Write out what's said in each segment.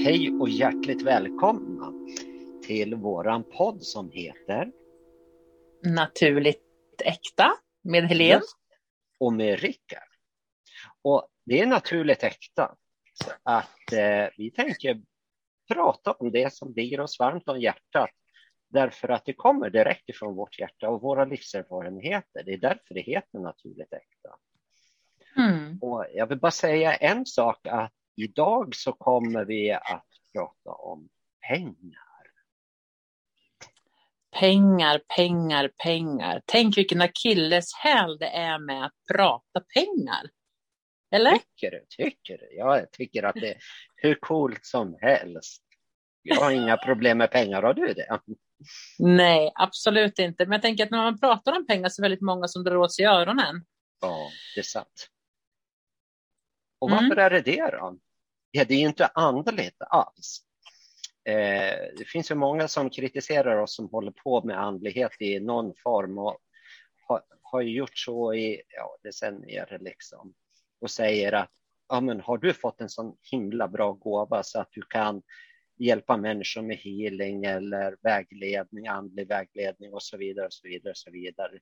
Hej och hjärtligt välkomna till våran podd som heter Naturligt äkta med Helene. och med Rickard. Och det är naturligt äkta. Så att eh, vi tänker prata om det som ligger oss varmt om hjärtat. Därför att det kommer direkt ifrån vårt hjärta och våra livserfarenheter. Det är därför det heter naturligt äkta. Mm. Och jag vill bara säga en sak att idag så kommer vi att prata om pengar. Pengar, pengar, pengar. Tänk vilken akilleshäl det är med att prata pengar. Eller? Tycker du? Tycker du? Jag tycker att det är hur coolt som helst. Jag har inga problem med pengar, har du det? Nej, absolut inte. Men jag tänker att när man pratar om pengar så är det väldigt många som drar åt sig öronen. Ja, det är sant. Och Mm. varför är det det då? Ja, det är ju inte andligt alls. Eh, det finns ju många som kritiserar oss som håller på med andlighet i någon form och har, har ju gjort så i ja, decennier liksom och säger att ja, men har du fått en sån himla bra gåva så att du kan hjälpa människor med healing eller vägledning, andlig vägledning och så vidare och så vidare och så vidare.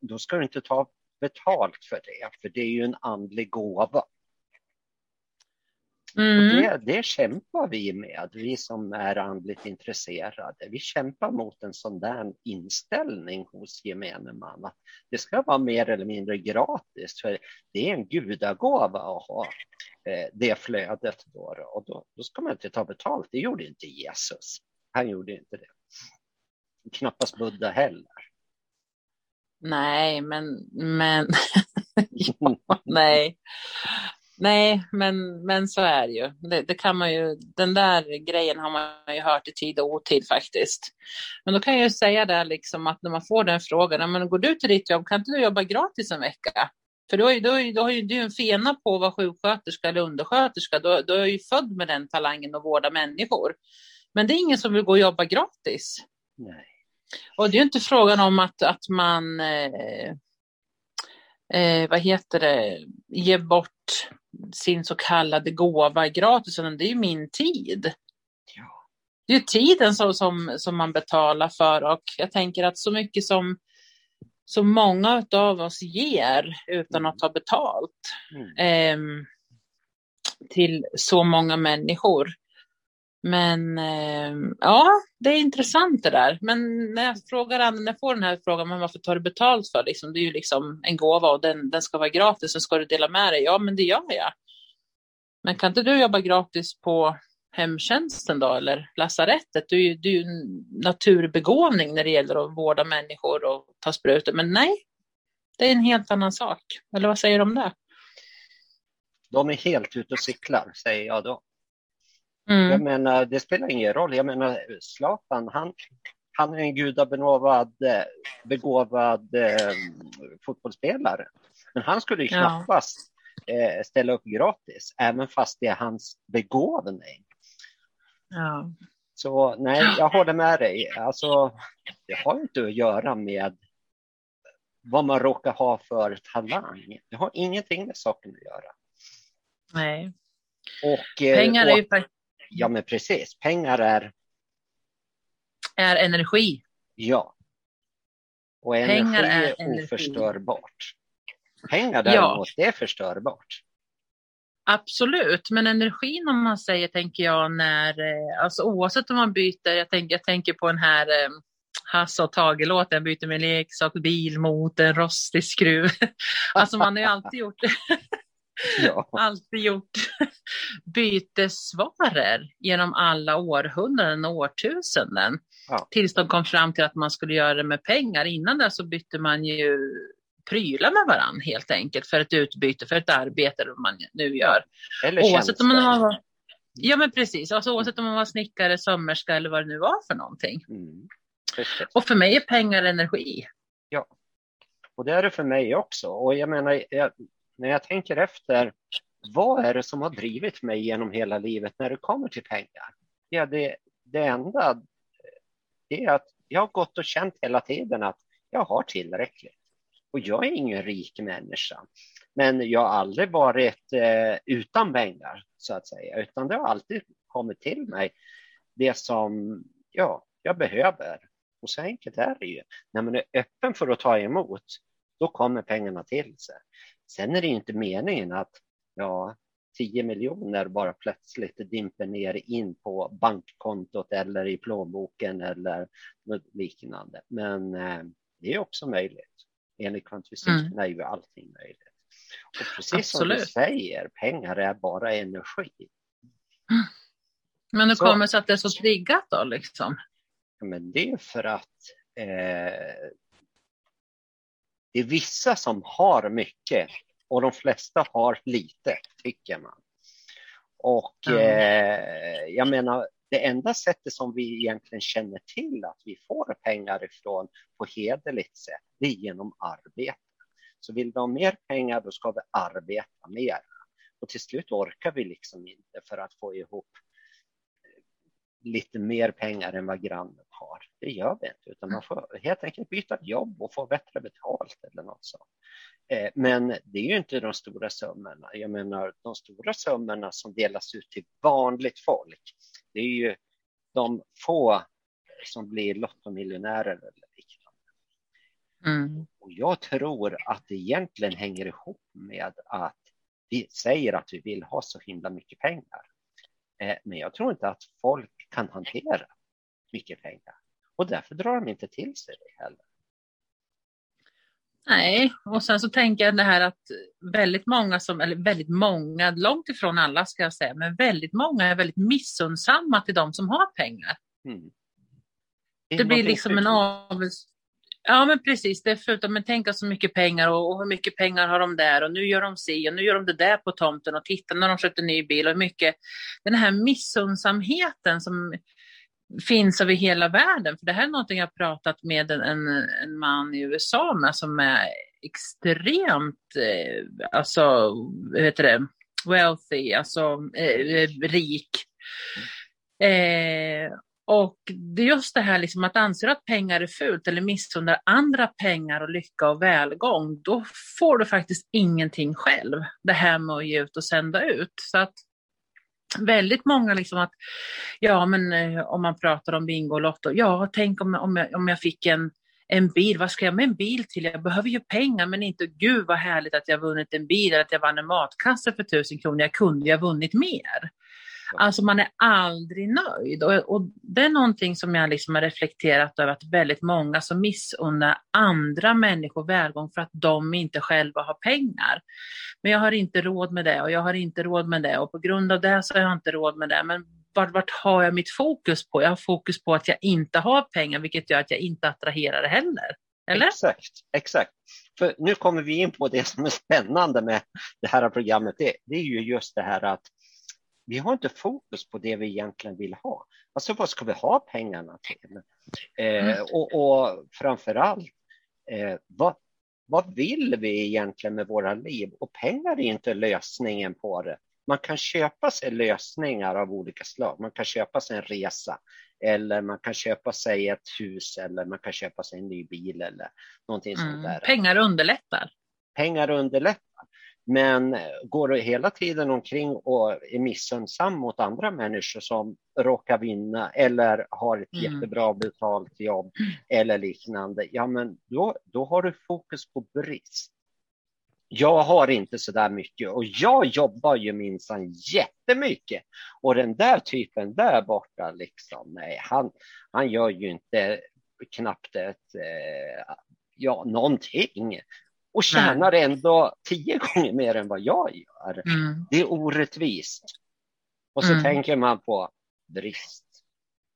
Då ska du inte ta betalt för det, för det är ju en andlig gåva. Mm. det, det kämpar vi med, vi som är andligt intresserade. Vi kämpar mot en sån där inställning hos gemene man. Att det ska vara mer eller mindre gratis, för det är en gudagåva att ha eh, det flödet. Då, och då, då ska man inte ta betalt. Det gjorde inte Jesus. Han gjorde inte det. Knappast Buddha heller. Nej, men, men, ja, nej. Nej, men, men så är det ju. Det, det kan man ju. Den där grejen har man ju hört i tid och otid faktiskt. Men då kan jag ju säga det liksom att när man får den frågan, "Ja, men går du till ditt jobb, kan inte du jobba gratis en vecka? För då, är- då, är- då har ju du en fena på att vara sjuksköterska eller undersköterska. Då, då är jag ju född med den talangen att vårda människor. Men det är ingen som vill gå och jobba gratis. Nej. Och det är ju inte frågan om att, att man, eh, eh, vad heter det, ger bort sin så kallade gåva gratis, utan det är ju min tid. Ja. Det är ju tiden som, som, som man betalar för och jag tänker att så mycket som, som många av oss ger utan att ta betalt Mm. ehm, till så många människor. Men eh, ja, det är intressant det där. Men när jag frågar när jag får den här frågan, men varför tar du betalt för? Liksom, det är ju liksom en gåva och den, den ska vara gratis, sen ska du dela med dig. Ja, men det gör jag. Men kan inte du jobba gratis på hemtjänsten då, eller lasarettet? Du är ju, du är ju en naturbegåvning när det gäller att vårda människor och ta sprutor. Men nej, det är en helt annan sak. Eller vad säger du om det? De är helt ute och cyklar, säger jag då. Jag Mm. menar, det spelar ingen roll. Jag menar, Zlatan, han, han är en gudabegåvad eh, begåvad, eh, fotbollsspelare. Men han skulle ju Ja. knappast eh, ställa upp gratis, även fast det är hans begåvning. Ja. Så nej, jag håller med dig. Alltså, det har inte att göra med vad man råkar ha för talang. Det har ingenting med saken att göra. Nej. Och, eh, Pengar är ju fakt- Ja, men precis. Pengar är är energi. Ja. Och energi Pengar är är oförstörbart. Pengar däremot, det är förstörbart. Absolut, men energin om man säger, tänker jag, när, eh, alltså oavsett om man byter, jag tänker, jag tänker på den här eh, Hasse och Tage-låten, jag byter min leksak, bil mot en rostig skruv. alltså man har ju alltid gjort, Ja. alltid gjort bytesvaror genom alla århundraden och årtusenden. Ja. Tills de kom fram till att man skulle göra det med pengar. Innan det så bytte man ju prylar med varandra helt enkelt för ett utbyte, för ett arbete som man nu gör. Eller Oavsett om man har... Ja men precis, alltså, oavsett om man var snickare, sömmerska eller vad det nu var för någonting. Mm. Och för mig är pengar energi. Och det är det för mig också. Och jag menar, jag, när jag tänker efter, vad är det som har drivit mig genom hela livet när det kommer till pengar? Ja, det, det enda eh, det är att jag har gått och känt hela tiden att jag har tillräckligt. Och jag är ingen rik människa. Men jag har aldrig varit eh, utan pengar. så att säga, utan det har alltid kommit till mig det som ja, jag behöver. Och så enkelt är det ju. När man är öppen för att ta emot, då kommer pengarna till sig. Sen är det inte meningen att ja, 10 miljoner bara plötsligt dimper ner in på bankkontot eller i plånboken eller liknande. Men eh, det är också möjligt. Enligt kvantfysiken mm. är ju allting möjligt. Och precis Absolut. som du säger, pengar är bara energi. Mm. Men hur kommer det sig att det är så triggat då? Liksom? Ja, men det är för att eh, det är vissa som har mycket och de flesta har lite, tycker man. Och mm. eh, jag menar, det enda sättet som vi egentligen känner till att vi får pengar ifrån på hederligt sätt, det är genom arbete. Så vill vi ha mer pengar, då ska vi arbeta mer. Och till slut orkar vi liksom inte för att få ihop lite mer pengar än vad grannen har. Det gör vi inte, utan man får helt enkelt byta jobb och få bättre betalt eller något sånt. Eh, men det är ju inte de stora summorna. Jag menar, de stora summorna som delas ut till vanligt folk, det är ju de få som blir lottomiljonärer eller liknande. Mm. Och jag tror att det egentligen hänger ihop med att vi säger att vi vill ha så himla mycket pengar. Eh, men jag tror inte att folk kan hantera mycket pengar och därför drar de inte till sig det heller. Nej, och sen så tänker jag det här att väldigt många som, eller väldigt många, långt ifrån alla ska jag säga, men väldigt många är väldigt missundsamma till de som har pengar. Mm. Det, det blir liksom en avels... Ja, men precis. Det är av, men tänka så mycket pengar och, och, hur mycket pengar har de där och nu gör de si och nu gör de det där på tomten och titta när de köpte ny bil och mycket. Den här missundsamheten som finns över hela världen. För det här är någonting jag pratat med en, en, en man i USA med som är extremt, eh, alltså, vad heter det, wealthy, alltså eh, rik. Eh, och det är just det här liksom att anser att pengar är fult eller missunnar andra pengar och lycka och välgång, då får du faktiskt ingenting själv. Det här med att ge ut och sända ut. Så att väldigt många liksom att, ja men eh, om man pratar om Bingolotto, ja tänk om, om, jag, om jag fick en, en bil, vad ska jag med en bil till? Jag behöver ju pengar men inte gud vad härligt att jag vunnit en bil eller att jag vann en matkasse för tusen kronor, jag kunde ju ha vunnit mer. Alltså man är aldrig nöjd och, och, det är någonting som jag liksom har reflekterat över att väldigt många som missunnar andra människor välgång för att de inte själva har pengar. Men jag har inte råd med det och jag har inte råd med det och på grund av det så har jag inte råd med det. Men vart, vart har jag mitt fokus på? Jag har fokus på att jag inte har pengar vilket gör att jag inte attraherar det heller. Eller? Exakt, exakt. För nu kommer vi in på det som är spännande med det här programmet. Det, det är ju just det här att vi har inte fokus på det vi egentligen vill ha. Alltså vad ska vi ha pengarna till? Eh, mm. och, och framför allt, eh, vad, vad vill vi egentligen med våra liv? Och pengar är inte lösningen på det. Man kan köpa sig lösningar av olika slag. Man kan köpa sig en resa eller man kan köpa sig ett hus eller man kan köpa sig en ny bil eller någonting mm. sånt där. Pengar underlättar. Pengar underlättar. Men går du hela tiden omkring och är missunnsam mot andra människor som råkar vinna eller har ett mm. jättebra betalt jobb eller liknande, ja men då, då har du fokus på brist. Jag har inte så där mycket och jag jobbar ju minsann jättemycket. Och den där typen där borta, liksom, nej, han, han gör ju inte knappt ett, eh, ja, någonting och tjänar Nej. ändå tio gånger mer än vad jag gör. Mm. Det är orättvist. Och så mm. tänker man på brist.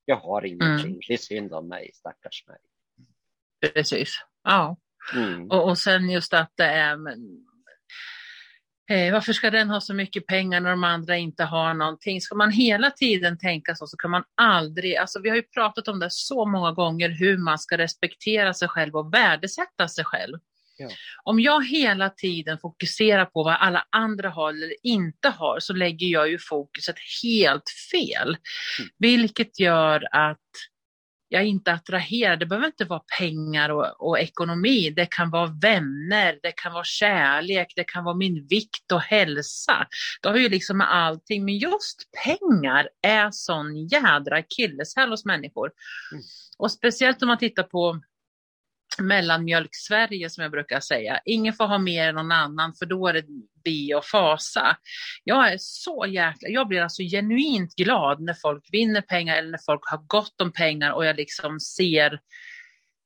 Jag har ingenting. Mm. Det är synd om mig, stackars mig. Precis. Ja. Mm. Och, och sen just att det är men, eh, varför ska den ha så mycket pengar när de andra inte har någonting? Ska man hela tiden tänka så så kan man aldrig, alltså vi har ju pratat om det så många gånger hur man ska respektera sig själv och värdesätta sig själv. Ja. Om jag hela tiden fokuserar på vad alla andra har eller inte har så lägger jag ju fokuset helt fel. Mm. Vilket gör att jag inte attraherad. Det behöver inte vara pengar och, och, ekonomi. Det kan vara vänner, det kan vara kärlek, det kan vara min vikt och hälsa. Det har ju liksom med allting. Men just pengar är sån jädra killeshäl hos människor. Mm. Och speciellt om man tittar på mellanmjölk-Sverige som jag brukar säga. Ingen får ha mer än någon annan för då är det bi och fasa. Jag är så jäkla, jag blir alltså genuint glad när folk vinner pengar eller när folk har gott om pengar och jag liksom ser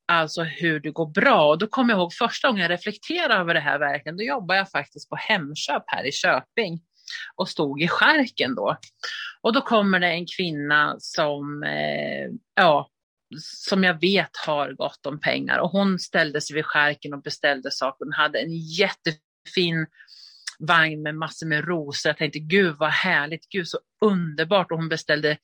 alltså hur det går bra. Och då kommer jag ihåg första gången jag reflekterade över det här verkligen, då jobbade jag faktiskt på Hemköp här i Köping och stod i skärken då. Och då kommer det en kvinna som, eh, ja, som jag vet har gott om pengar och hon ställde sig vid skärken och beställde saker. Hon hade en jättefin vagn med massor med rosor. Jag tänkte gud vad härligt, gud så underbart och hon beställde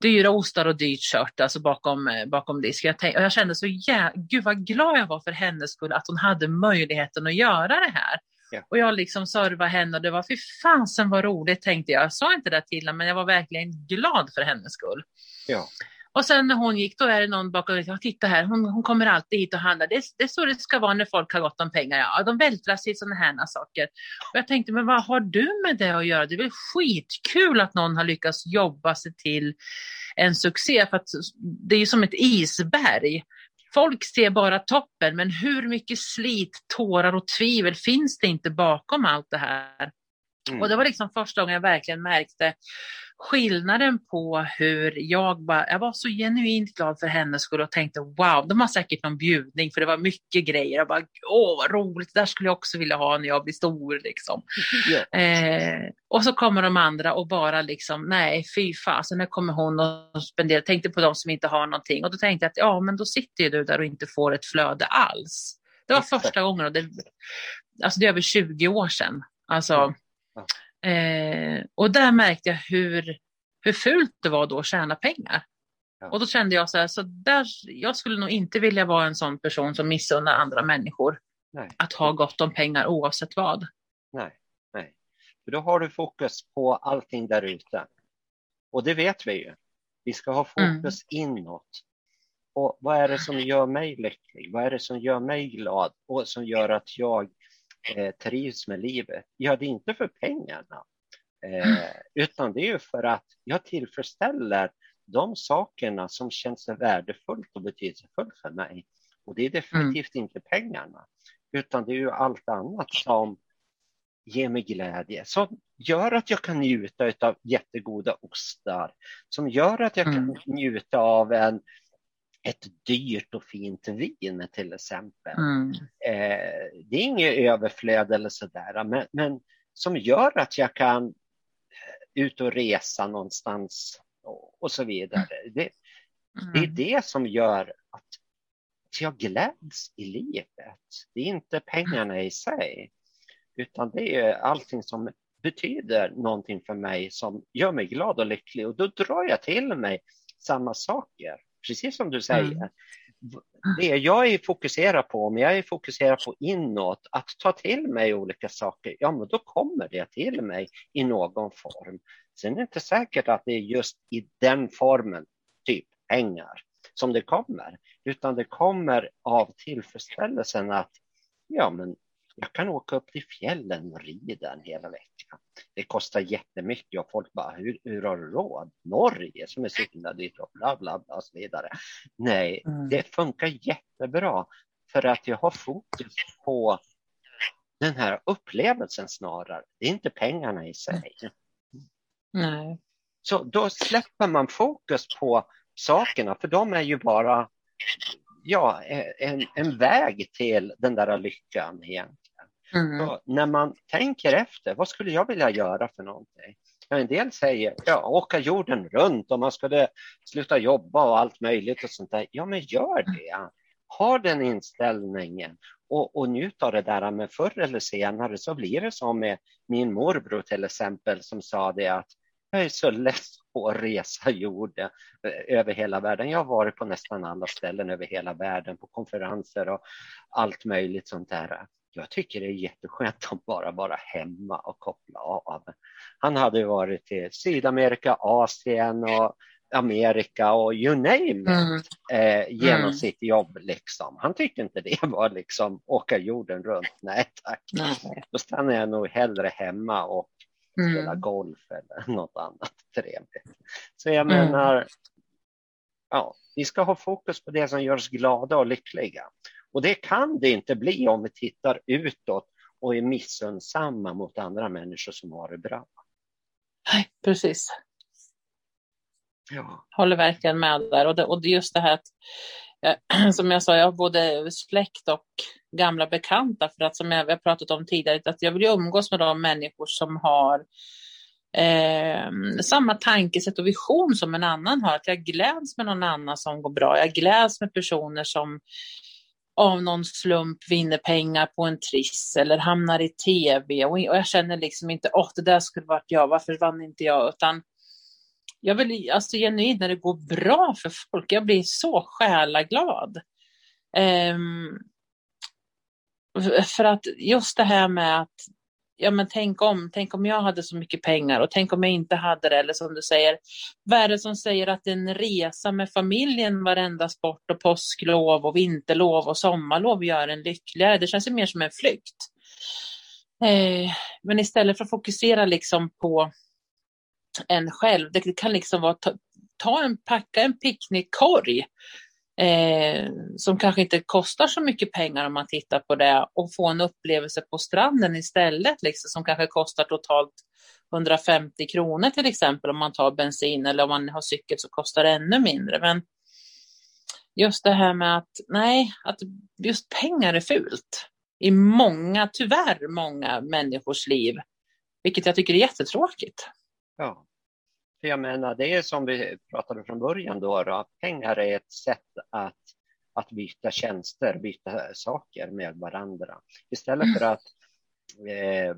dyra ostar och dyrt kött alltså bakom, eh, bakom disk. Jag, tänkte, och jag kände så jä... gud vad glad jag var för hennes skull att hon hade möjligheten att göra det här. Ja. Och jag liksom servade henne och det var fy fasen vad roligt tänkte jag. Jag sa inte det till henne men jag var verkligen glad för hennes skull. Ja. Och sen när hon gick, då är det någon bakom och titta här, hon, hon kommer alltid hit och handlar. Det, det är så det ska vara när folk har gott om pengar. Ja, de vältrar sig i sådana här saker. Och jag tänkte, men vad har du med det att göra? Det är väl skitkul att någon har lyckats jobba sig till en succé, för att det är ju som ett isberg. Folk ser bara toppen, men hur mycket slit, tårar och tvivel finns det inte bakom allt det här? Mm. Och det var liksom första gången jag verkligen märkte skillnaden på hur jag bara, jag var så genuint glad för hennes skull och tänkte wow, de har säkert någon bjudning för det var mycket grejer. Jag bara, åh vad roligt, det där skulle jag också vilja ha när jag blir stor liksom. Yeah. Eh, och så kommer de andra och bara liksom, nej fy fasen, nu kommer hon och spenderar, tänkte på de som inte har någonting och då tänkte jag att ja, men då sitter ju du där och inte får ett flöde alls. Det var första gången och det, alltså det är över 20 år sedan. Alltså, mm Eh, och där märkte jag hur, hur fult det var då att tjäna pengar. Och då kände jag så här, så där, jag skulle nog inte vilja vara en sån person som missunnar andra människor nej. att ha gott om pengar oavsett vad. Nej, nej. För då har du fokus på allting där ute. Och det vet vi ju. Vi ska ha fokus mm. inåt. Och vad är det som gör mig lycklig? Vad är det som gör mig glad och som gör att jag eh, trivs med livet. Ja, det är inte för pengarna, eh, utan det är ju för att jag tillfredsställer de sakerna som känns värdefullt och betydelsefullt för mig. Och det är definitivt mm. inte pengarna, utan det är ju allt annat som ger mig glädje, som gör att jag kan njuta av jättegoda ostar, som gör att jag kan mm. njuta av en ett dyrt och fint vin till exempel. Mm. Eh, det är inget överflöd eller sådär, men, men som gör att jag kan eh, ut och resa någonstans och, och så vidare. Det, mm. det, är det som gör att jag gläds i livet. Det är inte pengarna i sig, utan det är allting som betyder någonting för mig som gör mig glad och lycklig och då drar jag till mig samma saker precis som du säger. Mm. Det jag är fokuserad på, om jag är fokuserad på inåt, att ta till mig olika saker, ja men då kommer det till mig i någon form. Sen är det inte säkert att det är just i den formen, typ pengar, som det kommer, utan det kommer av tillfredsställelsen att ja men jag kan åka upp till fjällen och rida en hela veckan. Det kostar jättemycket och folk bara, hur, hur har du råd? Norge som är så himla dyrt och bla bla bla och så vidare. Nej, mm. det funkar jättebra för att jag har fokus på den här upplevelsen snarare. Det är inte pengarna i sig. Nej. Så då släpper man fokus på sakerna, för de är ju bara ja, en, en väg till den där lyckan igen. Mm. när man tänker efter, vad skulle jag vilja göra för någonting? En del säger, ja, åka jorden runt om man skulle sluta jobba och allt möjligt och sånt där. Ja, men gör det. Ha den inställningen och, och njut av det där. Men förr eller senare så blir det som med min morbror till exempel som sa det att jag är så less på att resa jorden eh, över hela världen. Jag har varit på nästan alla ställen över hela världen, på konferenser och allt möjligt sånt där jag tycker det är jätteskönt att bara vara hemma och koppla av. Han hade varit i Sydamerika, Asien och Amerika och you name it mm. eh, genom mm. sitt jobb. Liksom. Han tyckte inte det var liksom åka jorden runt. Nej tack. Nej. Då stannar jag nog hellre hemma och mm. spela golf eller något annat trevligt. Så jag mm. menar, ja, vi ska ha fokus på det som gör oss glada och lyckliga. Och det kan det inte bli om vi tittar utåt och är missunnsamma mot andra människor som har det bra. Nej, precis. Ja. Håller verkligen med där. Och, det, och just det här att, eh, som jag sa, jag har både släkt och gamla bekanta för att som jag har pratat om tidigare, att jag vill umgås med de människor som har eh, samma tankesätt och vision som en annan har. Att jag gläds med någon annan som går bra. Jag gläds med personer som av någon slump vinner pengar på en triss eller hamnar i tv och, jag känner liksom inte, åh, det där skulle varit jag, varför vann inte jag? Utan jag vill, alltså genuint när det går bra för folk, jag blir så själaglad. Um, för att just det här med att ja men tänk om, tänk om jag hade så mycket pengar och tänk om jag inte hade det eller som du säger, vad är det som säger att en resa med familjen varenda sport och påsklov och vinterlov och sommarlov gör en lyckligare? Det känns ju mer som en flykt. Eh, men istället för att fokusera liksom på en själv, det kan liksom vara ta, ta en, packa en picknickkorg eh, som kanske inte kostar så mycket pengar om man tittar på det och få en upplevelse på stranden istället, liksom, som kanske kostar totalt 150 kronor till exempel om man tar bensin eller om man har cykel så kostar det ännu mindre. Men just det här med att nej, att just pengar är fult i många, tyvärr många människors liv, vilket jag tycker är jättetråkigt. Ja, för jag menar, det är som vi pratade från början då, då pengar är ett sätt att, att byta tjänster, byta saker med varandra. Istället för att eh,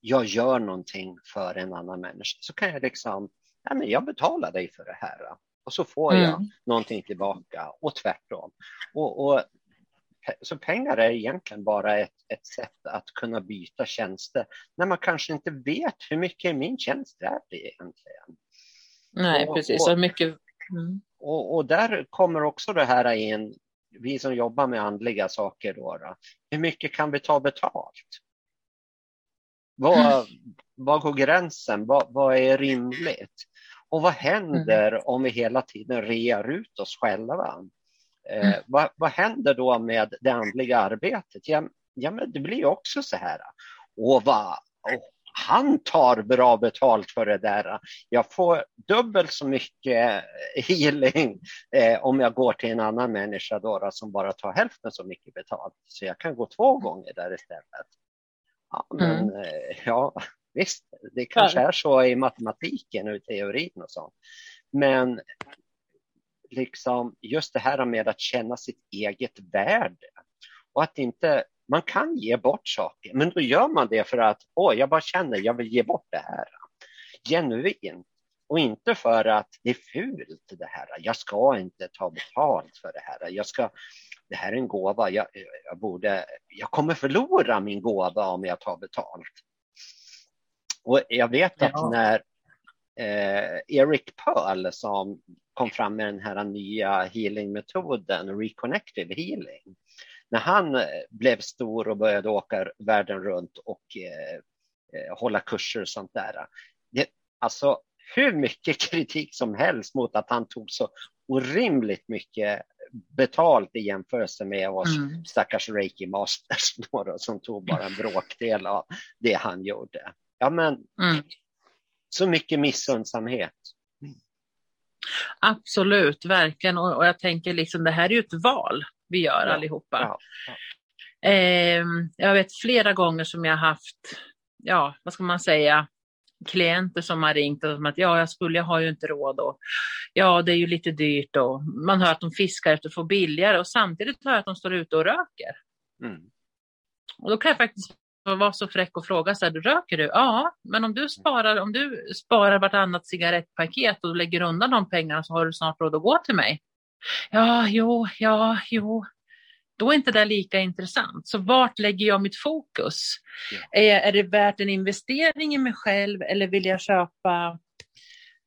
jag gör någonting för en annan människa så kan jag liksom, ja, men jag betalar dig för det här och så får jag mm. någonting tillbaka och tvärtom. Och, och så pengar är egentligen bara ett, ett sätt att kunna byta tjänster när man kanske inte vet hur mycket min tjänst är det egentligen. Nej, och, precis. Och, mycket... Mm. Och, och, där kommer också det här in, vi som jobbar med andliga saker. Då, då. Hur mycket kan vi ta betalt? Vad, vad går gränsen? Vad, vad är rimligt? Och vad händer mm. om vi hela tiden rear ut oss själva? Eh, mm. vad, vad händer då med det andliga arbetet? Ja, ja men det blir också så här. Och vad, och han tar bra betalt för det där. Jag får dubbelt så mycket healing eh, om jag går till en annan människa då, som bara tar hälften så mycket betalt. Så jag kan gå två gånger där istället. Ja, men mm. eh, ja, visst, det kanske är så i matematiken och i teorin och sånt. Men liksom just det här med att känna sitt eget värde och att inte man kan ge bort saker, men då gör man det för att åh, jag bara känner jag vill ge bort det här genuint och inte för att det är fult det här. Jag ska inte ta betalt för det här. Jag ska, det här är en gåva. Jag, jag, borde, jag kommer förlora min gåva om jag tar betalt. Och jag vet att ja. när eh, Eric Pearl som kom fram med den här nya healingmetoden, reconnective healing. När han eh, blev stor och började åka världen runt och eh, eh, hålla kurser och sånt där. Det, alltså hur mycket kritik som helst mot att han tog så orimligt mycket betalt i jämförelse med oss mm. stackars reiki masters som tog bara en bråkdel av det han gjorde. Ja, men mm. Så mycket missundsamhet. Absolut, verkligen. Och, och, jag tänker liksom det här är ju ett val vi gör ja, allihopa. Ja, ja. Eh, jag vet flera gånger som jag haft, ja, vad ska man säga, klienter som har ringt och som att ja, jag skulle, jag har ju inte råd och ja, det är ju lite dyrt och man hör att de fiskar efter att få billigare och samtidigt hör jag att de står ute och röker. Mm. Och då kan jag faktiskt var så fräck och fråga så här, röker du? Ja, men om du sparar, om du sparar vartannat cigarettpaket och lägger undan de pengarna så har du snart råd att gå till mig. Ja, jo, ja, jo. Då är inte det lika intressant. Så vart lägger jag mitt fokus? Ja. Är, är det värt en investering i mig själv eller vill jag köpa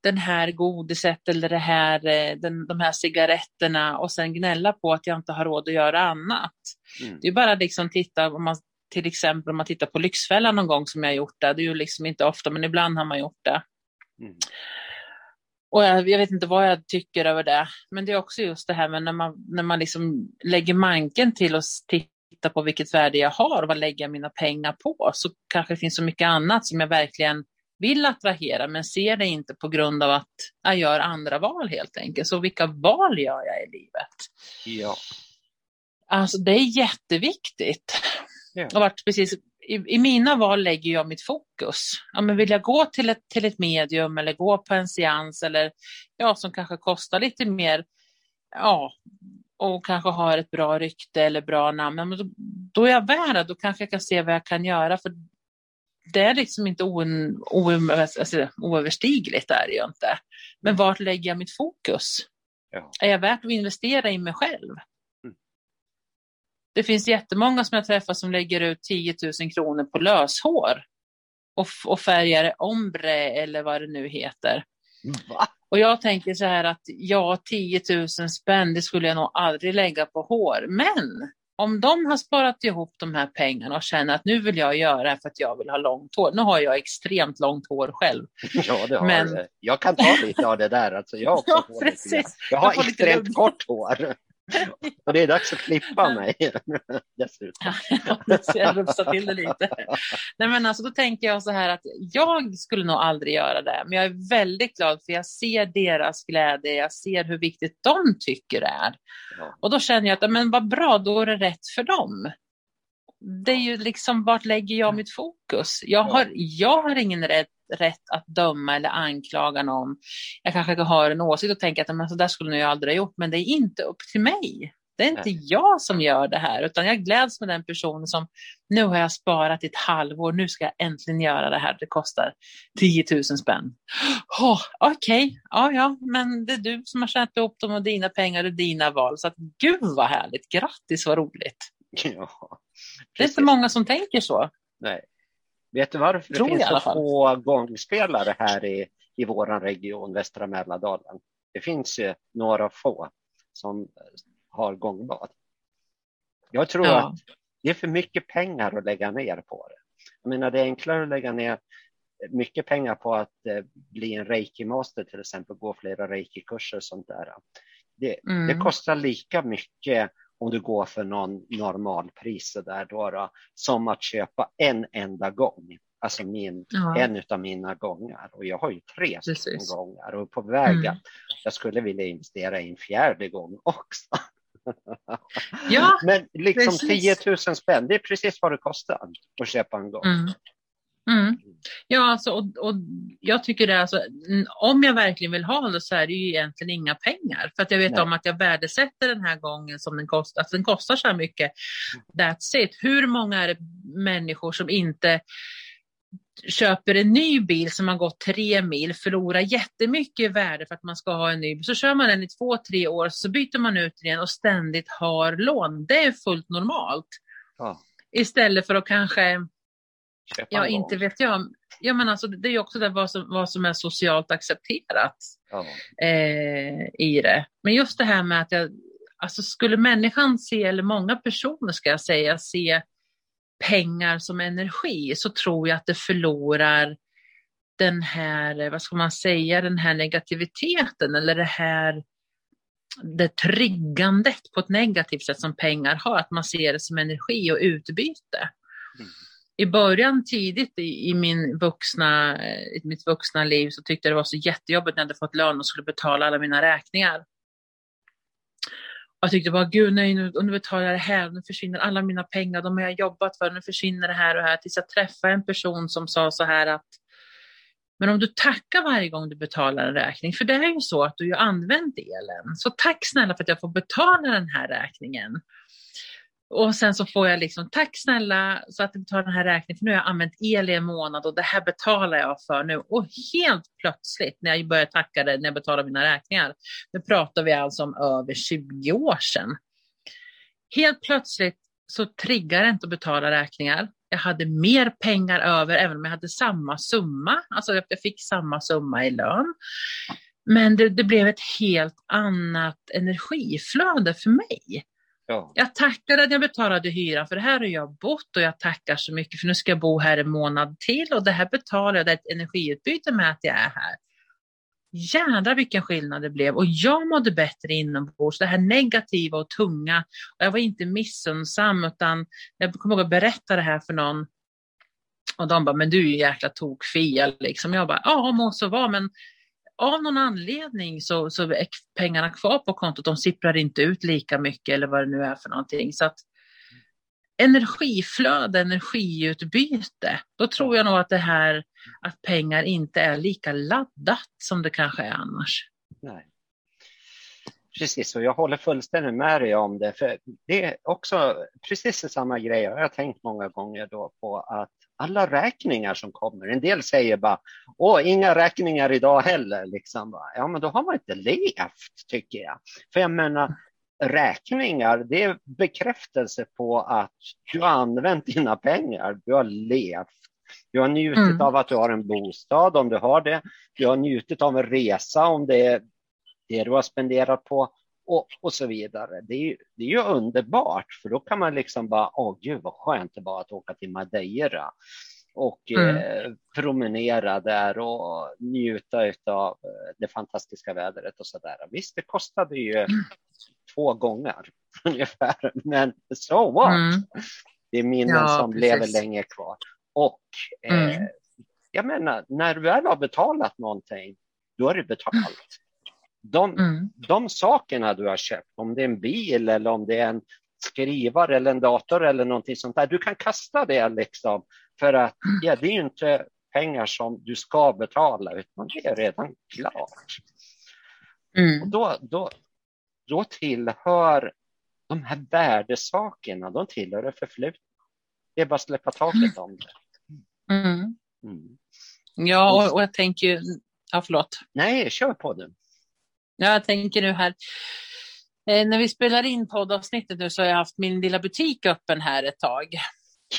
den här godiset eller det här, eh, den, de här cigaretterna och sen gnälla på att jag inte har råd att göra annat. Mm. Det är bara liksom titta, om man, till exempel om man tittar på Lyxfällan någon gång som jag gjort det, det är ju liksom inte ofta men ibland har man gjort det. Mm. Och jag, jag, vet inte vad jag tycker över det, men det är också just det här med när man, när man liksom lägger manken till att titta på vilket värde jag har och vad lägger jag mina pengar på, så kanske det finns så mycket annat som jag verkligen vill attrahera, men ser det inte på grund av att jag gör andra val helt enkelt. Så vilka val gör jag i livet? Ja. Alltså det är jätteviktigt. Ja. Och varit precis i, i, mina val lägger jag mitt fokus. Ja, men vill jag gå till ett, till ett medium eller gå på en seans eller ja, som kanske kostar lite mer ja, och kanske har ett bra rykte eller bra namn, men då, då är jag värd Då kanske jag kan se vad jag kan göra. För det är liksom inte o, o, alltså, oöverstigligt, är det ju inte. Men vart lägger jag mitt fokus? Ja. Är jag värt att investera i mig själv? Det finns jättemånga som jag träffar som lägger ut 10 000 kronor på löshår och, och färgar ombre eller vad det nu heter. Va? Och jag tänker så här att ja, 10 000 spänn, det skulle jag nog aldrig lägga på hår. Men om de har sparat ihop de här pengarna och känner att nu vill jag göra det för att jag vill ha långt hår. Nu har jag extremt långt hår själv. Ja, det har Men... Jag kan ta lite av det där. Alltså, jag, ja, precis. jag har jag extremt kort hår. Och det är dags att klippa mig dessutom. jag rufsar till det lite. Nej, men alltså, då tänker jag så här att jag skulle nog aldrig göra det, men jag är väldigt glad för jag ser deras glädje, jag ser hur viktigt de tycker det är. Ja. Och då känner jag att men vad bra, då är det rätt för dem. Det är ju liksom, vart lägger jag mitt fokus? Jag har, jag har ingen rätt rätt att döma eller anklaga någon. Jag kanske har en åsikt och tänker att men så där skulle jag aldrig ha gjort, men det är inte upp till mig. Det är inte jag som gör det här, utan jag gläds med den personen som nu har jag sparat ett halvår, nu ska jag äntligen göra det här, det kostar 10 000 spänn. Oh, Okej, okay. ja, ja, men det är du som har tjänat ihop dem och dina pengar och dina val, så att gud vad härligt, grattis vad roligt. Ja, det är inte många som tänker så. Nej, Vet du varför Tror det finns så få gångspelare här i, i vår region, västra Mälardalen? Det finns ju några få som har gångbad. Jag tror ja. att det är för mycket pengar att lägga ner på det. Jag menar, det är enklare att lägga ner mycket pengar på att eh, bli en reiki-master till exempel, gå flera reiki-kurser och sånt där. Det, mm. det, kostar lika mycket om du går för någon normalpris där då, då, som att köpa en enda gång. Alltså min, ja. en av mina gångar och jag har ju tre gånger och på väg mm. jag skulle vilja investera i en fjärde gång också. Ja, Men liksom precis. 10 000 spänn, det är precis vad det kostar att köpa en gång. Mm. Mm. Ja, alltså, och, och jag tycker det, alltså, om jag verkligen vill ha det så är det ju egentligen inga pengar. För att jag vet Nej. om att jag värdesätter den här gången som den kostar, att den kostar så här mycket. That's it. Hur många är det människor som inte köper en ny bil som har gått tre mil, förlorar jättemycket i värde för att man ska ha en ny bil. Så kör man den i två, tre år, så byter man ut den och ständigt har lån. Det är fullt normalt. Ja. Istället för att kanske ja, inte vet jag. Ja, men alltså, det är ju också det vad, som, vad som är socialt accepterat ja. eh, i det. Men just det här med att jag, alltså skulle människan se, eller många personer ska jag säga, se pengar som energi så tror jag att det förlorar den här, vad ska man säga, den här negativiteten eller det här det triggandet på ett negativt sätt som pengar har, att man ser det som energi och utbyte. Mm i början tidigt i, i, min vuxna, eh, i mitt vuxna liv så tyckte jag det var så jättejobbigt när jag hade fått lön och skulle betala alla mina räkningar. Jag tyckte bara, gud nej, nu, nu betalar jag det här, nu försvinner alla mina pengar, de har jag jobbat för, nu försvinner det här och här. Tills jag träffade en person som sa så här att, men om du tackar varje gång du betalar en räkning, för det är ju så att du har använt elen, så tack snälla för att jag får betala den här räkningen. Och sen så får jag liksom, tack snälla så att du betalar den här räkningen, för nu har jag använt el i en månad och det här betalar jag för nu. Och helt plötsligt när jag börjar tacka det, när jag betalar mina räkningar, nu pratar vi alltså om över 20 år sedan. Helt plötsligt så triggar det inte att betala räkningar. Jag hade mer pengar över, även om jag hade samma summa. Alltså jag fick samma summa i lön. Men det, det blev ett helt annat energiflöde för mig. Ja. Jag tackar att jag betalade hyran för det här har jag bott och jag tackar så mycket för nu ska jag bo här en månad till och det här betalar jag, det är ett energiutbyte med att jag är här. Jädrar vilken skillnad det blev och jag mådde bättre inombords. Det här negativa och tunga. Och jag var inte missunnsam utan jag kommer ihåg att berätta det här för någon och de bara, men du är ju jäkla tokfia liksom. Jag bara, ja må så vara men av någon anledning så, så är pengarna kvar på kontot. De sipprar inte ut lika mycket eller vad det nu är för någonting. Så att energiflöde, energiutbyte, då tror jag nog att det här att pengar inte är lika laddat som det kanske är annars. Nej. Precis, och jag håller fullständigt med dig om det. För det är också precis samma grej. Jag har tänkt många gånger då på att alla räkningar som kommer, en del säger bara, åh, inga räkningar idag heller. Liksom. Ja, men då har man inte levt, tycker jag. För jag menar, räkningar, det är bekräftelse på att du har använt dina pengar, du har levt. Du har njutit mm. av att du har en bostad om du har det. Du har njutit av en resa om det är det du har spenderat på och, och så vidare. Det är, det är ju underbart för då kan man liksom bara, åh gud vad skönt det var att åka till Madeira och mm. eh, promenera där och njuta av eh, det fantastiska vädret och så där. Visst, det kostade ju mm. två gånger ungefär, men so what? Mm. Det är minnen ja, som precis. lever länge kvar. Och eh, mm. jag menar, när du väl har betalat någonting, då är det betalt. De, mm. de sakerna du har köpt, om det är en bil eller om det är en skrivare eller en dator eller någonting sånt där, du kan kasta det liksom för att ja, det är ju inte pengar som du ska betala utan det är redan klart. Mm. Och då, då, då tillhör de här värdesakerna, de tillhör det förflutna. Det är bara att släppa taket om det. Mm. Mm. Ja, och, och jag tänker ju, ja förlåt. Nej, kör på du. Jag tänker nu här, eh, när vi spelar in poddavsnittet nu så har jag haft min lilla butik öppen här ett tag.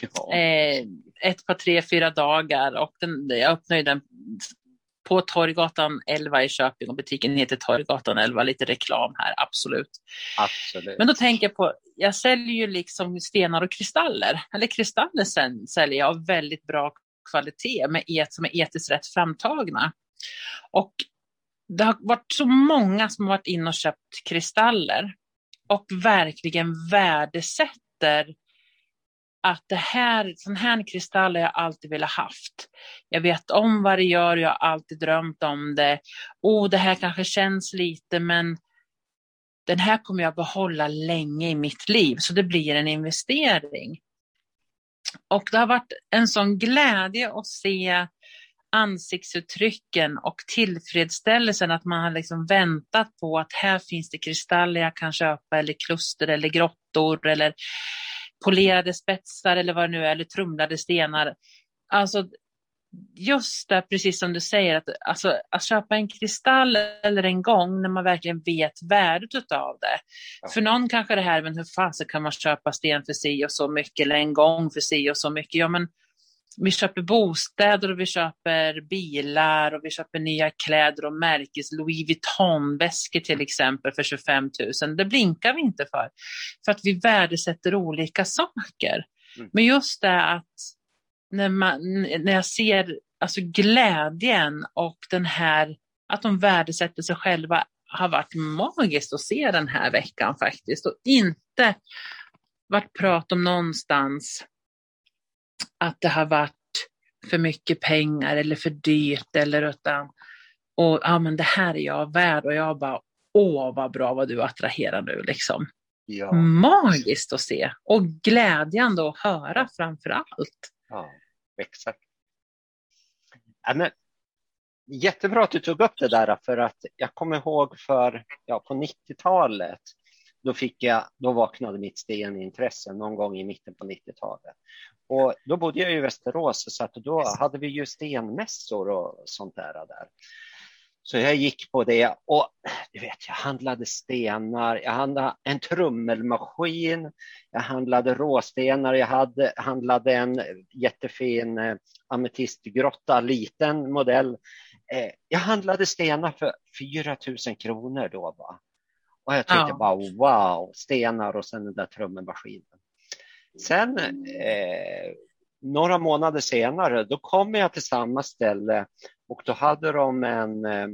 Ja. Eh, ett par, tre, fyra dagar och den, jag öppnade den på Torggatan 11 i Köping och butiken heter Torggatan 11. Lite reklam här, absolut. absolut. Men då tänker jag på, jag säljer ju liksom stenar och kristaller. Eller kristaller sen, säljer jag av väldigt bra kvalitet med et, som är etiskt rätt framtagna. Och det har varit så många som har varit inne och köpt kristaller och verkligen värdesätter att det här, sån här kristall har jag alltid velat haft. Jag vet om vad det gör, jag har alltid drömt om det. Oh, det här kanske känns lite, men den här kommer jag behålla länge i mitt liv, så det blir en investering. Och det har varit en sån glädje att se ansiktsuttrycken och tillfredsställelsen att man har liksom väntat på att här finns det kristaller jag kan köpa eller kluster eller grottor eller polerade spetsar eller vad det nu är, eller trumlade stenar. Alltså just det, precis som du säger, att, alltså, att köpa en kristall eller en gång när man verkligen vet värdet av det. Ja. För någon kanske det här, men hur fasen kan man köpa sten för si och så mycket eller en gång för si och så mycket? Ja, men vi köper bostäder och vi köper bilar och vi köper nya kläder och märkes Louis Vuitton-väskor till exempel för 25 000. Det blinkar vi inte för, för att vi värdesätter olika saker. Mm. Men just det att när, man, när jag ser alltså glädjen och den här att de värdesätter sig själva har varit magiskt att se den här veckan faktiskt och inte varit prat om någonstans att det har varit för mycket pengar eller för dyrt eller utan och ja men det här är jag värd och jag bara åh vad bra vad du attraherar nu liksom. Ja. Magiskt att se och glädjande att höra framför allt. Ja, exakt. Ja, men, jättebra att du tog upp det där för att jag kommer ihåg för ja, på 90-talet då, fick jag, då vaknade mitt stenintresse någon gång i mitten på 90-talet. Och då bodde jag i Västerås så att då hade vi ju stenmässor och sånt där. där. Så jag gick på det och du vet, jag handlade stenar, jag handlade en trummelmaskin, jag handlade råstenar, jag hade, handlade en jättefin eh, ametistgrotta, liten modell. Eh, jag handlade stenar för 4 000 kronor då. Va? Och jag tyckte ja. bara wow, stenar och sen den där trummelmaskinen. Sen eh, några månader senare, då kom jag till samma ställe och då hade de en eh,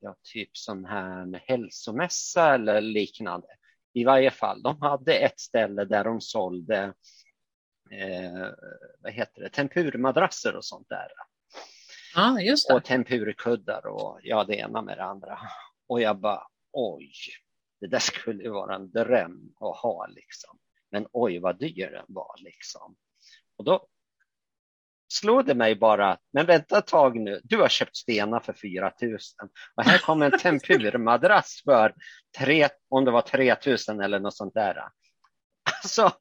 ja, typ sån här hälsomässa eller liknande. I varje fall, de hade ett ställe där de sålde eh, vad heter det, tempurmadrasser och sånt där. Det. Och tempurkuddar och ja, det ena med det andra. Och jag bara, oj, det där skulle vara en dröm att ha liksom. Men oj vad dyr den var liksom. Och då slog det mig bara, men vänta ett tag nu, du har köpt stenar för 4 000 och här kommer en tempurmadrass för 3, om det var 3 000 eller något sånt där. Alltså,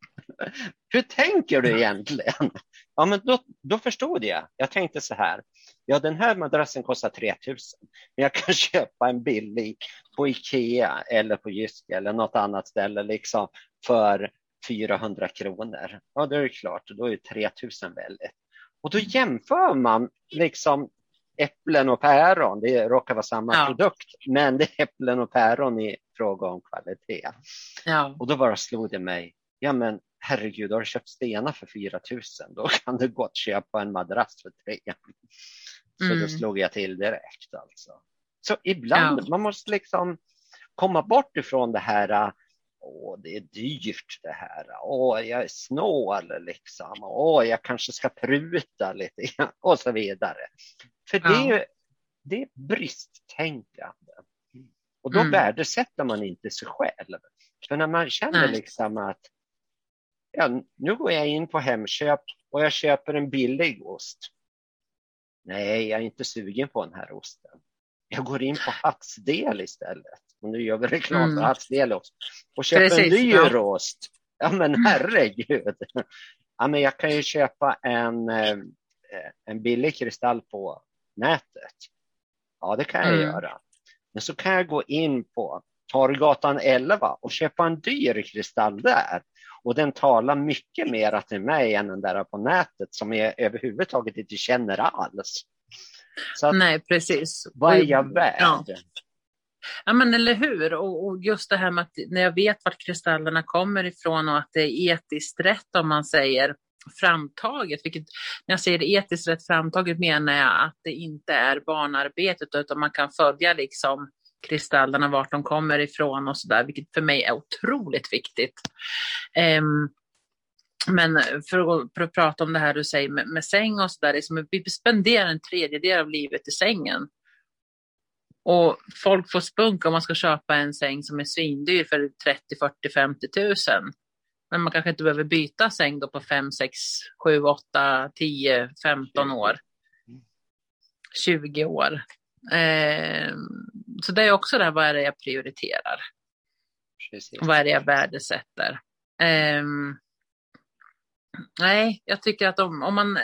hur tänker du egentligen? Ja, men då, då förstod jag. Jag tänkte så här. Ja, den här madrassen kostar 3 000, men jag kan köpa en billig på Ikea eller på Jysk eller något annat ställe liksom för 400 kronor. Ja, då är det klart, då är 3 000 väldigt. Och då jämför man liksom äpplen och päron. Det råkar vara samma ja. produkt, men det är äpplen och päron i fråga om kvalitet. Ja. Och då bara slog det mig. Ja, men herregud, har du köpt stenar för 4 000, då kan du gott köpa en madrass för 3. Så mm. då slog jag till direkt alltså. Så ibland, ja. man måste liksom komma bort ifrån det här Åh, det är dyrt det här. Åh, jag är snål liksom. Åh, jag kanske ska pruta lite och så vidare. För det är, ja. det är bristtänkande. Och då mm. värdesätter man inte sig själv. För när man känner liksom att ja, nu går jag in på Hemköp och jag köper en billig ost. Nej, jag är inte sugen på den här osten. Jag går in på Hatsdel istället. Och nu gör vi reklam för mm. Hatsdel också. Och köper Precis, en dyr ja. rost. Ja men mm. herregud. Ja, men jag kan ju köpa en, eh, en billig kristall på nätet. Ja, det kan jag mm. göra. Men så kan jag gå in på Torggatan 11 och köpa en dyr kristall där. Och den talar mycket mer till mig än den där på nätet som jag överhuvudtaget inte känner alls. Så Nej, precis. Vad är jag värd? Ja. Ja, men eller hur? Och, och, just det här med att när jag vet vart kristallerna kommer ifrån och att det är etiskt rätt om man säger framtaget, vilket när jag säger etiskt rätt framtaget menar jag att det inte är barnarbetet utan man kan följa liksom kristallerna, vart de kommer ifrån och så där, vilket för mig är otroligt viktigt. Um, men för att, för att, prata om det här du säger med, med säng och så där, liksom, vi spenderar en tredjedel av livet i sängen. Och folk får spunk om man ska köpa en säng som är svindyr för 30, 40, 50 tusen. Men man kanske inte behöver byta säng då på 5, 6, 7, 8, 10, 15 år. 20 år. Eh, så det är också det här, vad är det jag prioriterar? Precis. Vad är det jag värdesätter? Eh, Nej, jag tycker att om, om man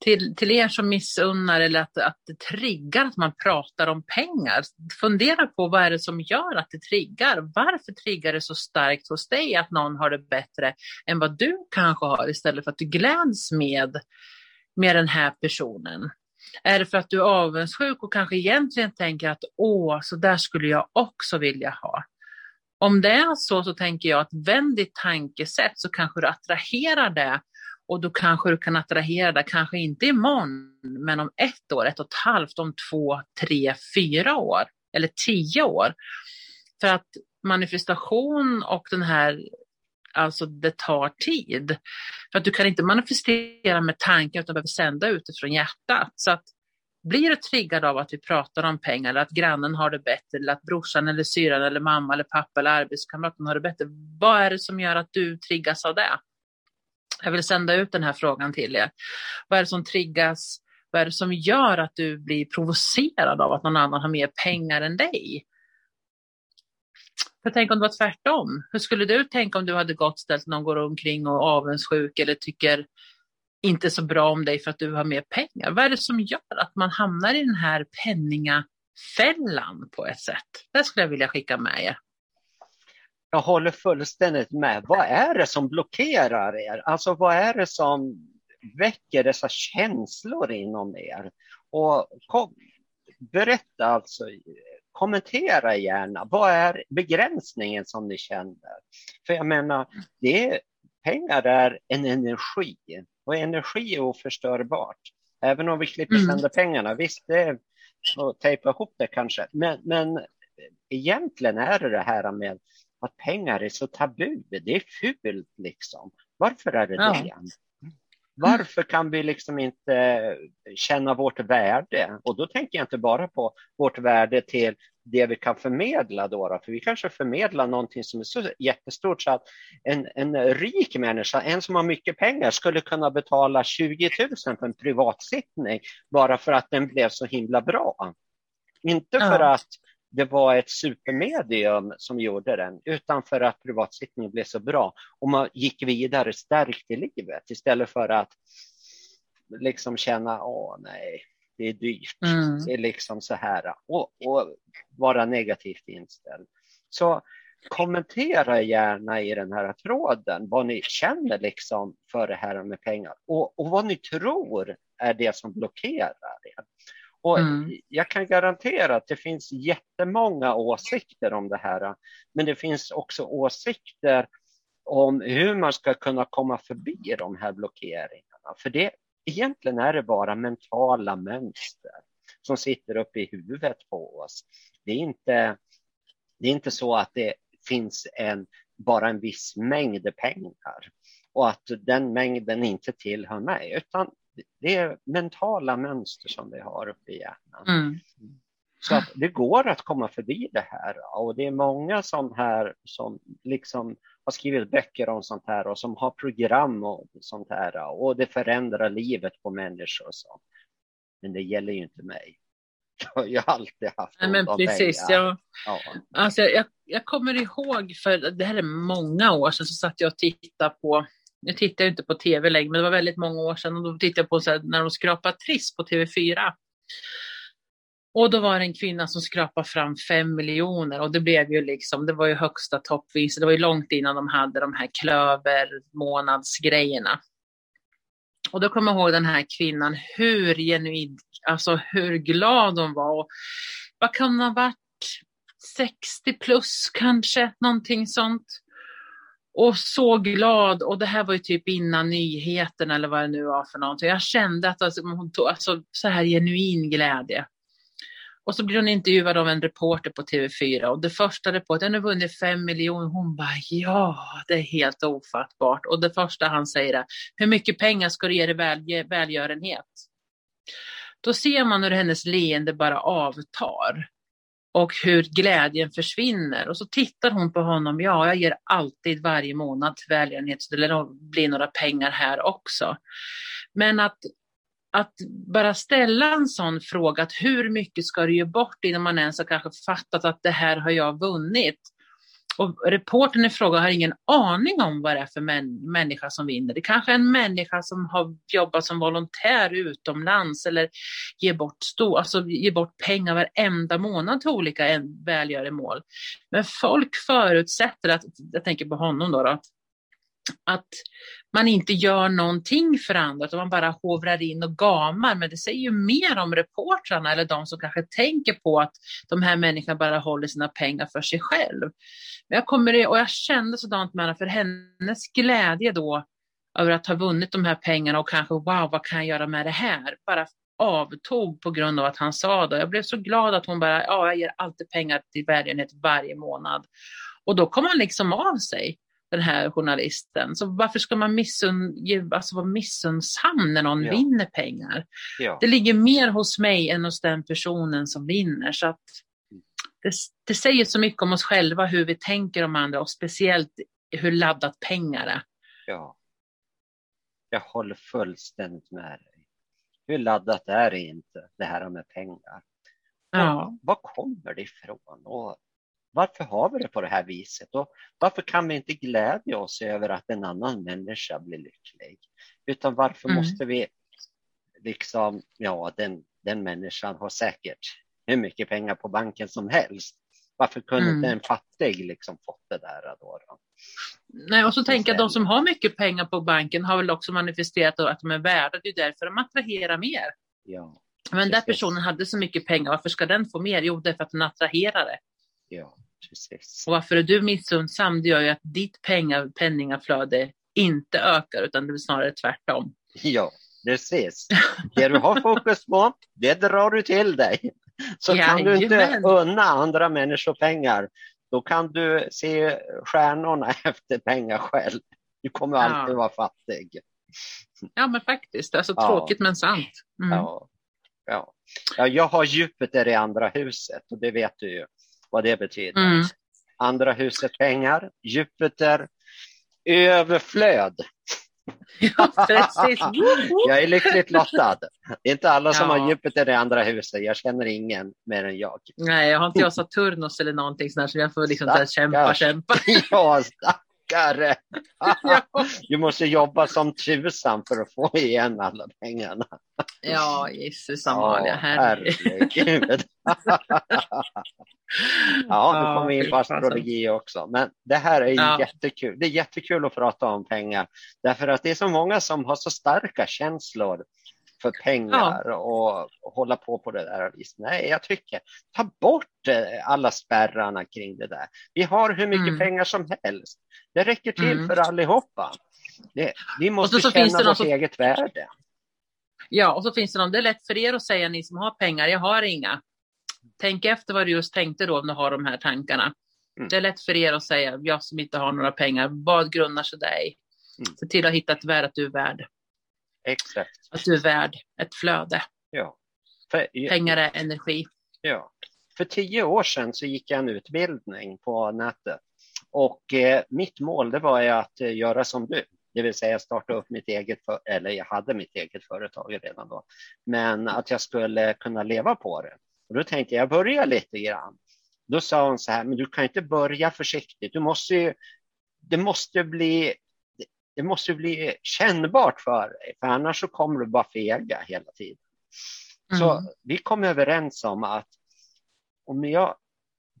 till, till er som missunnar eller att, att det triggar att man pratar om pengar, fundera på vad är det som gör att det triggar? Varför triggar det så starkt hos dig att någon har det bättre än vad du kanske har istället för att du gläds med, med den här personen? Är det för att du är avundsjuk och kanske egentligen tänker att åh, så där skulle jag också vilja ha? Om det är så så tänker jag att vänd ditt tankesätt så kanske du attraherar det och då kanske du kan attrahera det, kanske inte imorgon, men om ett år, ett och ett halvt, om två, tre, fyra år eller tio år. För att manifestation och den här, alltså det tar tid. För att du kan inte manifestera med tankar utan behöver sända utifrån hjärtat. Så att blir du triggad av att vi pratar om pengar, eller att grannen har det bättre, eller att brorsan eller syran eller mamma eller pappa eller arbetskamraten har det bättre. Vad är det som gör att du triggas av det? Jag vill sända ut den här frågan till er. Vad är det som triggas? Vad är det som gör att du blir provocerad av att någon annan har mer pengar än dig? För tänk om det var tvärtom. Hur skulle du tänka om du hade gått ställt någon går omkring och avundsjuk eller tycker inte så bra om dig för att du har mer pengar. Vad är det som gör att man hamnar i den här penningafällan på ett sätt? Det skulle jag vilja skicka med er. Jag håller fullständigt med. Vad är det som blockerar er? Alltså vad är det som väcker dessa känslor inom er? Och kom, berätta alltså, kommentera gärna. Vad är begränsningen som ni känner? För jag menar, det är, pengar är en energi och energi är oförstörbart. Även om vi klipper mm. sönder pengarna, visst, det är att tejpa ihop det kanske, men, men egentligen är det det här med att pengar är så tabu. Det är fult liksom. Varför är det ja. det? Varför kan vi liksom inte känna vårt värde? Och då tänker jag inte bara på vårt värde till det vi kan förmedla då, då, för vi kanske förmedlar någonting som är så jättestort så att en, en rik människa, en som har mycket pengar, skulle kunna betala 20 000 för en privatsittning bara för att den blev så himla bra. Inte för ja. att det var ett supermedium som gjorde den, utan för att privatsittningen blev så bra och man gick vidare stärkt i livet istället för att liksom känna, åh nej, det är dyrt, mm. det är liksom så här och, och vara negativt inställd. Så kommentera gärna i den här tråden vad ni känner liksom för det här med pengar och, och vad ni tror är det som blockerar er. Och mm. Jag kan garantera att det finns jättemånga åsikter om det här, men det finns också åsikter om hur man ska kunna komma förbi de här blockeringarna. För det, egentligen är det bara mentala mönster som sitter uppe i huvudet på oss. Det är inte, det är inte så att det finns en, bara en viss mängd pengar och att den mängden inte tillhör mig, utan det är mentala mönster som vi har uppe i hjärnan. Mm. Så att det går att komma förbi det här och det är många som här som liksom har skrivit böcker om sånt här och som har program och sånt här och det förändrar livet på människor och så. Men det gäller ju inte mig. Jag har ju alltid haft Nej, men precis, jag, ja. alltså, jag, jag kommer ihåg, för det här är många år sedan, så satt jag och tittade på jag tittar inte på tv längre, men det var väldigt många år sedan och då tittade jag på så här, när de skrapade Triss på TV4. Och då var det en kvinna som skrapade fram fem miljoner och det blev ju liksom, det var ju högsta toppvinst. Det var ju långt innan de hade de här klövermånadsgrejerna. Och då kommer jag ihåg den här kvinnan, hur genuint, alltså hur glad hon var. Och vad kan hon ha varit? 60 plus kanske, någonting sånt och så glad. Och det här var ju typ innan nyheten eller vad det nu var för någonting. Jag kände att alltså, hon tog alltså, så här genuin glädje. Och så blir hon intervjuad av en reporter på TV4 och det första reportern har vunnit fem miljoner. Hon bara ja, det är helt ofattbart. Och det första han säger är hur mycket pengar ska du ge dig väl, välgörenhet? Då ser man hur hennes leende bara avtar och hur glädjen försvinner. Och så tittar hon på honom. Ja, jag ger alltid varje månad till välgörenhet, så det blir några pengar här också. Men att, att bara ställa en sån fråga, att hur mycket ska du ge bort innan man ens har kanske fattat att det här har jag vunnit. Och reporten i fråga har ingen aning om vad det är för män, människa som vinner. Det kanske är en människa som har jobbat som volontär utomlands eller ger bort, stor, alltså ger bort pengar varenda månad till olika välgöremål. Men folk förutsätter att, jag tänker på honom då, då att att man inte gör någonting för andra, utan man bara hovrar in och gamar. Men det säger ju mer om reportrarna eller de som kanske tänker på att de här människorna bara håller sina pengar för sig själv. Men jag, kommer, och jag kände sådant med henne, för hennes glädje då över att ha vunnit de här pengarna och kanske wow, vad kan jag göra med det här? Bara avtog på grund av att han sa det. Jag blev så glad att hon bara, ja, jag ger alltid pengar till välgörenhet varje månad. Och då kom han liksom av sig den här journalisten. Så varför ska man missun, alltså vara missunnsam när någon ja. vinner pengar? Ja. Det ligger mer hos mig än hos den personen som vinner. Så att det, det säger så mycket om oss själva, hur vi tänker om andra och speciellt hur laddat pengar är. Ja. Jag håller fullständigt med dig. Hur laddat är det inte, det här med pengar? Ja. Var, var kommer det ifrån? Och varför har vi det på det här viset? Och varför kan vi inte glädja oss över att en annan människa blir lycklig? Utan varför mm. måste vi liksom, ja, den, den människan har säkert hur mycket pengar på banken som helst. Varför kunde mm. inte en fattig liksom fått det där då? då? Nej, och så tänker jag de som har mycket pengar på banken har väl också manifesterat att de är värda. Det är därför de attraherar mer. Ja, Men den personen hade så mycket pengar, varför ska den få mer? Jo, därför att den attraherar det. Ja, precis. Och varför är du missunnsam? Det gör ju att ditt pengar, penningaflöde inte ökar, utan det blir snarare tvärtom. Ja, precis. Det du har fokus på, det drar du till dig. Så ja, kan du inte jajamän. unna andra människor pengar, då kan du se stjärnorna efter pengar själv. Du kommer ja. alltid vara fattig. Ja, men faktiskt. Alltså ja. tråkigt men sant. Mm. Ja. Ja. ja, jag har Jupiter i andra huset och det vet du ju vad det betyder. Mm. Andra huset pengar, Jupiter överflöd. Ja, precis. jag är lyckligt lottad. Det är inte alla som ja. har Jupiter i andra huset. Jag känner ingen mer än jag. Nej, jag har inte jag Saturnus eller någonting sånt så jag får liksom kämpa, kämpa. ja, stackare. du måste jobba som tusan för att få igen alla pengarna. Ja, Jesus Amalia, herregud. ja, nu kommer vi in på astrologi också. Men det här är ja. jättekul. Det är jättekul att prata om pengar. Därför att det är så många som har så starka känslor för pengar ja. och, hålla på på det där viset. Nej, jag tycker ta bort eh, alla spärrarna kring det där. Vi har hur mycket mm. pengar som helst. Det räcker till mm. för allihopa. Det, vi måste känna vårt som... eget värde. Ja, och så finns det någon, det är lätt för er att säga ni som har pengar, jag har inga. Tänk efter vad du just tänkte då om du har de här tankarna. Mm. Det är lätt för er att säga, jag som inte har några pengar, vad grundar sig det i? Mm. Se till att hitta ett värde att du är värd. Exakt. Att du är värd ett flöde. Ja. För, Pengar är energi. Ja. För tio år sedan så gick jag en utbildning på nätet och eh, mitt mål det var att eh, göra som du, det vill säga starta upp mitt eget, för, eller jag hade mitt eget företag redan då, men att jag skulle kunna leva på det. Och då tänkte jag börja lite grann. Då sa hon så här, men du kan inte börja försiktigt, du måste ju, det måste bli det måste bli kännbart för dig, för annars så kommer du bara fega hela tiden. Mm. Så vi kom överens om att om jag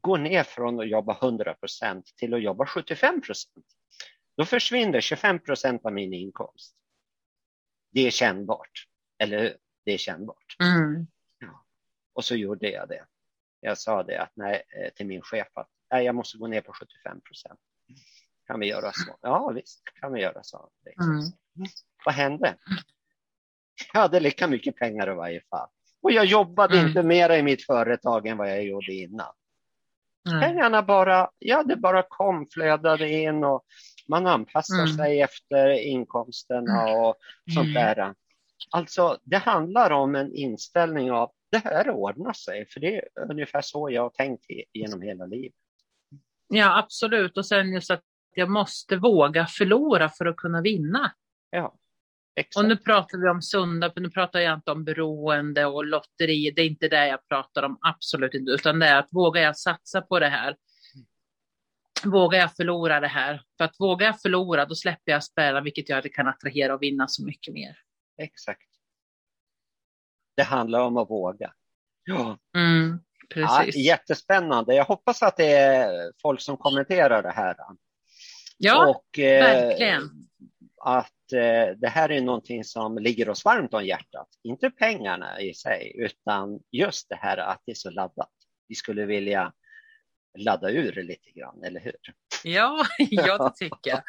går ner från att jobba 100 procent till att jobba 75 procent, då försvinner 25 procent av min inkomst. Det är kännbart, eller det är kännbart. Mm. Ja. Och så gjorde jag det. Jag sa det att nej, eh, till min chef att nej, jag måste gå ner på 75 procent. Kan vi göra så? Ja, visst kan vi göra så. Mm. Vad hände? Jag hade lika mycket pengar i varje fall. Och jag jobbade mm. inte mer i mitt företag än vad jag gjorde innan. Mm. Pengarna bara, ja det bara kom, flödade in och man anpassar mm. sig efter inkomsterna mm. och sånt mm. där. Alltså det handlar om en inställning av det här ordnar sig, för det är ungefär så jag har tänkt genom hela livet. Ja, absolut. Och sen just att jag måste våga förlora för att kunna vinna. Ja, exakt. Och nu pratar vi om sunda, nu pratar jag inte om beroende och lotteri, det är inte det jag pratar om, absolut inte, utan det är att vågar jag satsa på det här? Vågar jag förlora det här? För att vågar jag förlora, då släpper jag spärrar, vilket gör att jag kan attrahera och vinna så mycket mer. Exakt. Det handlar om att våga. Ja. Mm, precis. Ja, jättespännande. Jag hoppas att det är folk som kommenterar det här. Ja, och, eh, verkligen. Att eh, det här är någonting som ligger oss varmt om hjärtat. Inte pengarna i sig, utan just det här att det är så laddat. Vi skulle vilja ladda ur lite grann, eller hur? Ja, ja det tycker jag.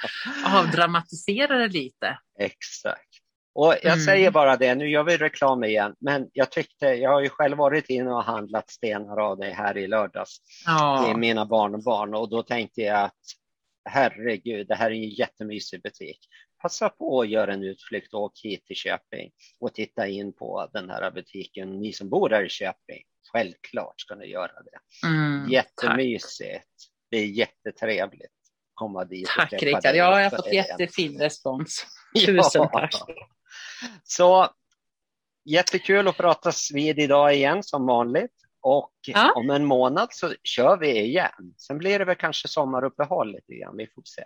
Avdramatisera det lite. Exakt. Och jag mm. säger bara det, nu gör vi reklam igen, men jag tyckte, jag har ju själv varit inne och handlat stenar av dig här i lördags ja. till mina barnbarn och då tänkte jag att herregud, det här är en jättemysig butik. Passa på att göra en utflykt och åk hit till Köping och titta in på den här butiken. Ni som bor här i Köping, självklart ska ni göra det. Mm, Jättemysigt. Tack. Det är jättetrevligt. Komma dit tack Rickard, ja, jag har fått jättefin respons. Tusen ja. tack. Så jättekul att pratas vid idag igen som vanligt. Och ja. om en månad så kör vi igen. Sen blir det väl kanske sommaruppehåll lite grann. Vi får se.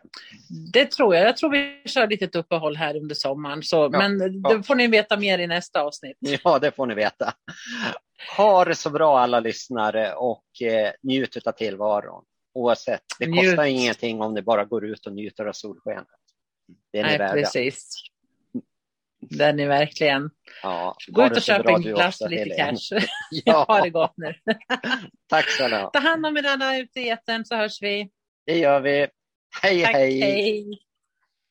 Det tror jag. Jag tror vi kör lite uppehåll här under sommaren. Så, ja. Men det får ni veta mer i nästa avsnitt. Ja, det får ni veta. Ha det så bra alla lyssnare och eh, njut av tillvaron. Oavsett. Det kostar njut. ingenting om ni bara går ut och njuter av solskenet. Det är ni Nej, värda. Precis. Det är ni verkligen. Ja, Gå ut och köp en glass och lite cash. ja. ha det gott nu. Tack så mycket. Ta hand om er alla ute i etern så hörs vi. Det gör vi. Hej, Tack, hej. hej.